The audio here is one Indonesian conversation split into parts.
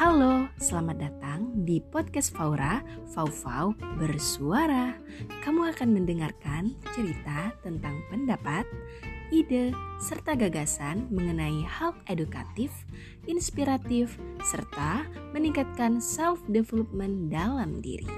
Halo, selamat datang di podcast Faura, Fau-Fau Bersuara. Kamu akan mendengarkan cerita tentang pendapat, ide, serta gagasan mengenai hal edukatif, inspiratif, serta meningkatkan self-development dalam diri.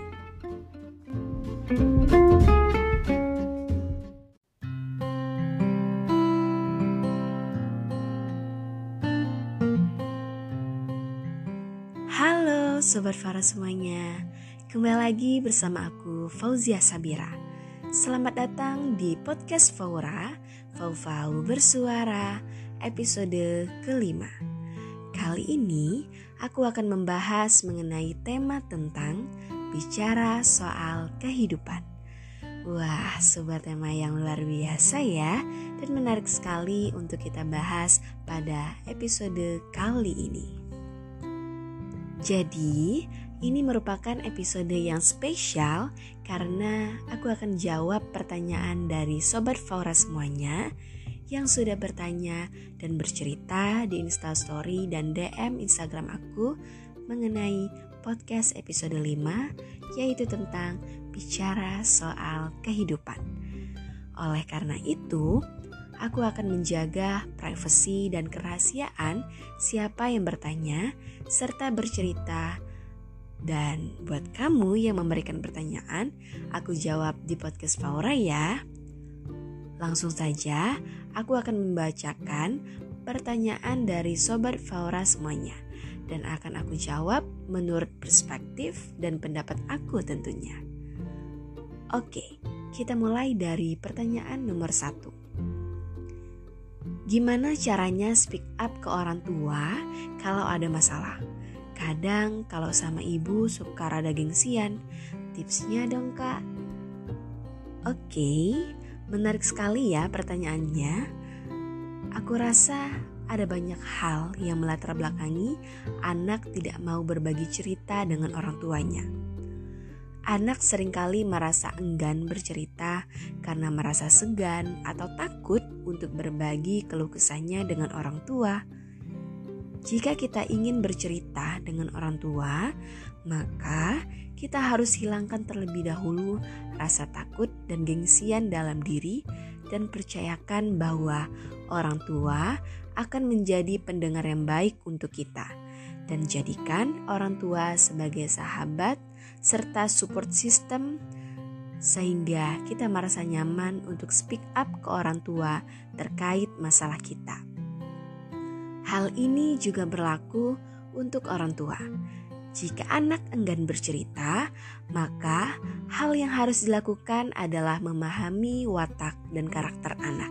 Sobat Farah semuanya Kembali lagi bersama aku Fauzia Sabira. Selamat datang di podcast Faura Fau-Fau Bersuara episode kelima. Kali ini aku akan membahas mengenai tema tentang Bicara soal kehidupan. Wah, sebuah tema yang luar biasa ya dan menarik sekali untuk kita bahas pada episode kali ini. Jadi, ini merupakan episode yang spesial karena aku akan jawab pertanyaan dari sobat Faura semuanya yang sudah bertanya dan bercerita di Instastory dan DM Instagram aku mengenai podcast episode 5 yaitu tentang bicara soal kehidupan. Oleh karena itu, aku akan menjaga privasi dan kerahasiaan siapa yang bertanya serta bercerita. Dan buat kamu yang memberikan pertanyaan, aku jawab di podcast Faura ya. Langsung saja, aku akan membacakan pertanyaan dari sobat Faura semuanya dan akan aku jawab menurut perspektif dan pendapat aku tentunya. Oke, kita mulai dari pertanyaan nomor satu. Gimana caranya speak up ke orang tua kalau ada masalah? Kadang kalau sama ibu suka rada gengsian. Tipsnya dong kak. Oke, menarik sekali ya pertanyaannya. Aku rasa ada banyak hal yang melatar belakangi anak tidak mau berbagi cerita dengan orang tuanya. Anak sering kali merasa enggan bercerita karena merasa segan atau takut untuk berbagi keluh kesahnya dengan orang tua. Jika kita ingin bercerita dengan orang tua, maka kita harus hilangkan terlebih dahulu rasa takut dan gengsian dalam diri dan percayakan bahwa orang tua akan menjadi pendengar yang baik untuk kita dan jadikan orang tua sebagai sahabat serta support system sehingga kita merasa nyaman untuk speak up ke orang tua terkait masalah kita. Hal ini juga berlaku untuk orang tua. Jika anak enggan bercerita, maka hal yang harus dilakukan adalah memahami watak dan karakter anak.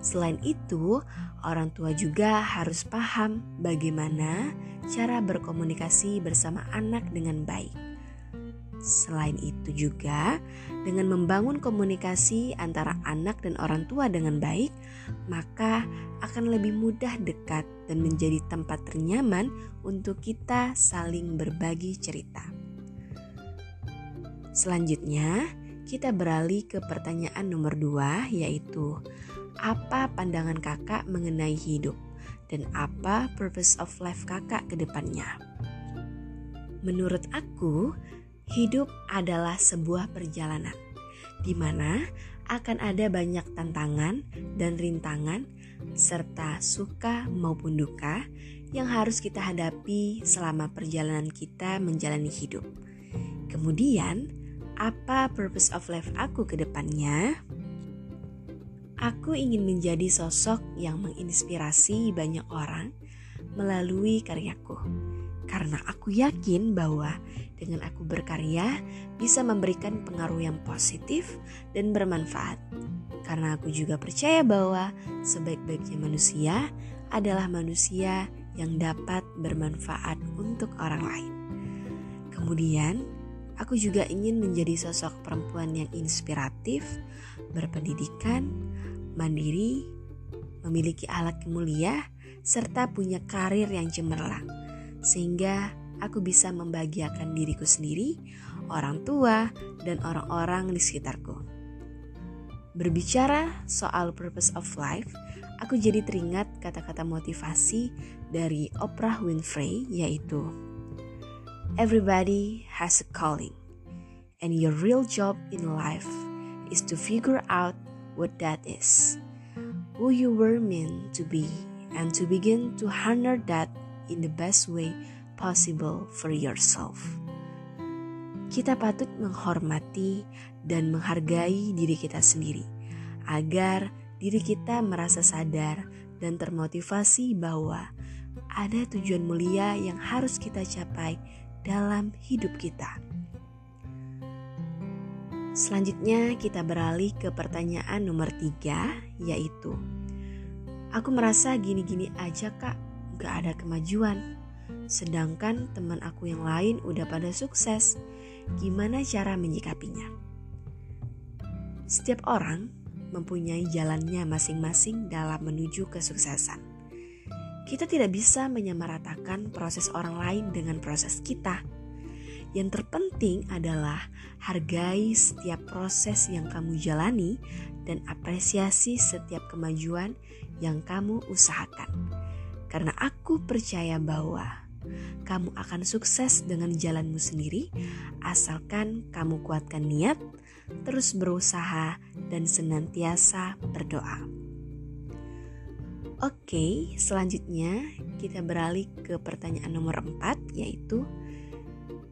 Selain itu, orang tua juga harus paham bagaimana cara berkomunikasi bersama anak dengan baik. Selain itu juga, dengan membangun komunikasi antara anak dan orang tua dengan baik, maka akan lebih mudah dekat dan menjadi tempat ternyaman untuk kita saling berbagi cerita. Selanjutnya, kita beralih ke pertanyaan nomor dua, yaitu apa pandangan kakak mengenai hidup dan apa purpose of life kakak ke depannya. Menurut aku, Hidup adalah sebuah perjalanan di mana akan ada banyak tantangan dan rintangan serta suka maupun duka yang harus kita hadapi selama perjalanan kita menjalani hidup. Kemudian, apa purpose of life aku ke depannya? Aku ingin menjadi sosok yang menginspirasi banyak orang melalui karyaku karena aku yakin bahwa dengan aku berkarya bisa memberikan pengaruh yang positif dan bermanfaat. Karena aku juga percaya bahwa sebaik-baiknya manusia adalah manusia yang dapat bermanfaat untuk orang lain. Kemudian, aku juga ingin menjadi sosok perempuan yang inspiratif, berpendidikan, mandiri, memiliki alat mulia, serta punya karir yang cemerlang sehingga aku bisa membahagiakan diriku sendiri, orang tua, dan orang-orang di sekitarku. Berbicara soal purpose of life, aku jadi teringat kata-kata motivasi dari Oprah Winfrey yaitu Everybody has a calling, and your real job in life is to figure out what that is, who you were meant to be, and to begin to honor that in the best way possible for yourself. Kita patut menghormati dan menghargai diri kita sendiri agar diri kita merasa sadar dan termotivasi bahwa ada tujuan mulia yang harus kita capai dalam hidup kita. Selanjutnya kita beralih ke pertanyaan nomor tiga yaitu Aku merasa gini-gini aja kak, gak ada kemajuan. Sedangkan teman aku yang lain udah pada sukses. Gimana cara menyikapinya? Setiap orang mempunyai jalannya masing-masing dalam menuju kesuksesan. Kita tidak bisa menyamaratakan proses orang lain dengan proses kita. Yang terpenting adalah hargai setiap proses yang kamu jalani dan apresiasi setiap kemajuan yang kamu usahakan. Karena aku percaya bahwa kamu akan sukses dengan jalanmu sendiri asalkan kamu kuatkan niat, terus berusaha dan senantiasa berdoa. Oke, selanjutnya kita beralih ke pertanyaan nomor 4 yaitu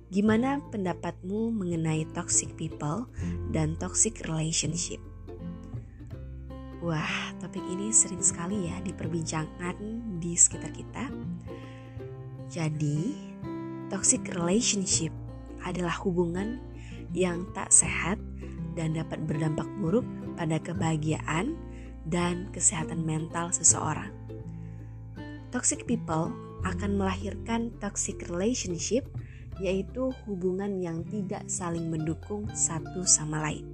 Gimana pendapatmu mengenai toxic people dan toxic relationship? Wah, topik ini sering sekali ya diperbincangkan di sekitar kita. Jadi, toxic relationship adalah hubungan yang tak sehat dan dapat berdampak buruk pada kebahagiaan dan kesehatan mental seseorang. Toxic people akan melahirkan toxic relationship yaitu hubungan yang tidak saling mendukung satu sama lain.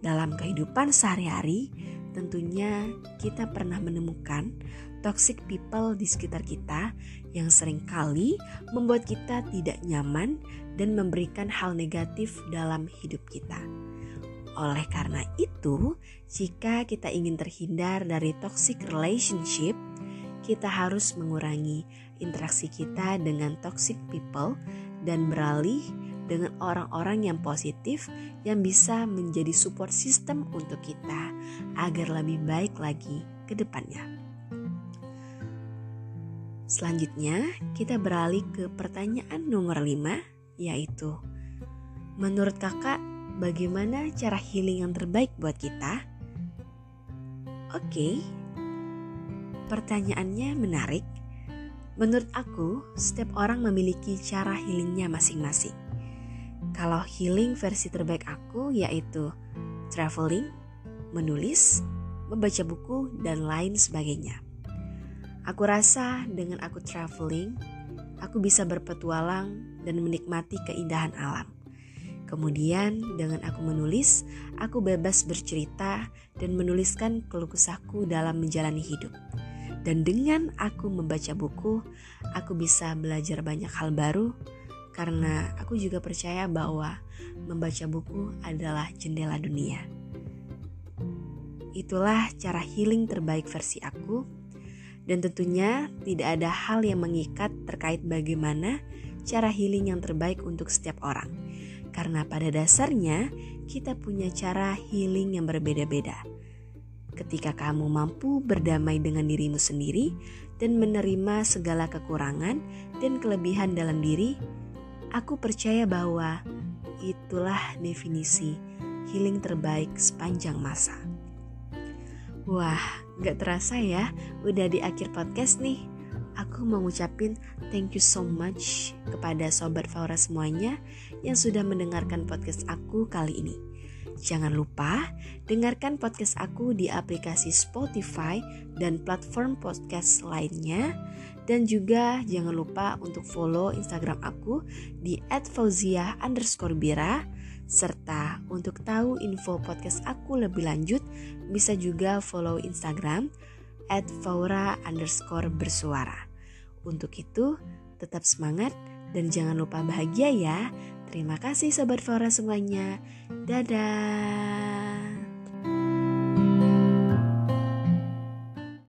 Dalam kehidupan sehari-hari, tentunya kita pernah menemukan toxic people di sekitar kita yang sering kali membuat kita tidak nyaman dan memberikan hal negatif dalam hidup kita. Oleh karena itu, jika kita ingin terhindar dari toxic relationship, kita harus mengurangi interaksi kita dengan toxic people dan beralih dengan orang-orang yang positif yang bisa menjadi support system untuk kita agar lebih baik lagi ke depannya. Selanjutnya, kita beralih ke pertanyaan nomor 5 yaitu Menurut kakak, bagaimana cara healing yang terbaik buat kita? Oke, pertanyaannya menarik Menurut aku, setiap orang memiliki cara healingnya masing-masing. Kalau healing versi terbaik aku yaitu traveling, menulis, membaca buku, dan lain sebagainya. Aku rasa dengan aku traveling, aku bisa berpetualang dan menikmati keindahan alam. Kemudian dengan aku menulis, aku bebas bercerita dan menuliskan keluh kesahku dalam menjalani hidup. Dan dengan aku membaca buku, aku bisa belajar banyak hal baru karena aku juga percaya bahwa membaca buku adalah jendela dunia. Itulah cara healing terbaik versi aku. Dan tentunya tidak ada hal yang mengikat terkait bagaimana cara healing yang terbaik untuk setiap orang. Karena pada dasarnya kita punya cara healing yang berbeda-beda. Ketika kamu mampu berdamai dengan dirimu sendiri dan menerima segala kekurangan dan kelebihan dalam diri, aku percaya bahwa itulah definisi healing terbaik sepanjang masa. Wah, gak terasa ya, udah di akhir podcast nih. Aku mau ngucapin thank you so much kepada Sobat Faura semuanya yang sudah mendengarkan podcast aku kali ini. Jangan lupa dengarkan podcast aku di aplikasi Spotify dan platform podcast lainnya. Dan juga jangan lupa untuk follow Instagram aku di @fauzia underscore bira. Serta untuk tahu info podcast aku lebih lanjut, bisa juga follow Instagram @faura underscore bersuara. Untuk itu, tetap semangat dan jangan lupa bahagia ya. Terima kasih Sobat Flora semuanya. Dadah.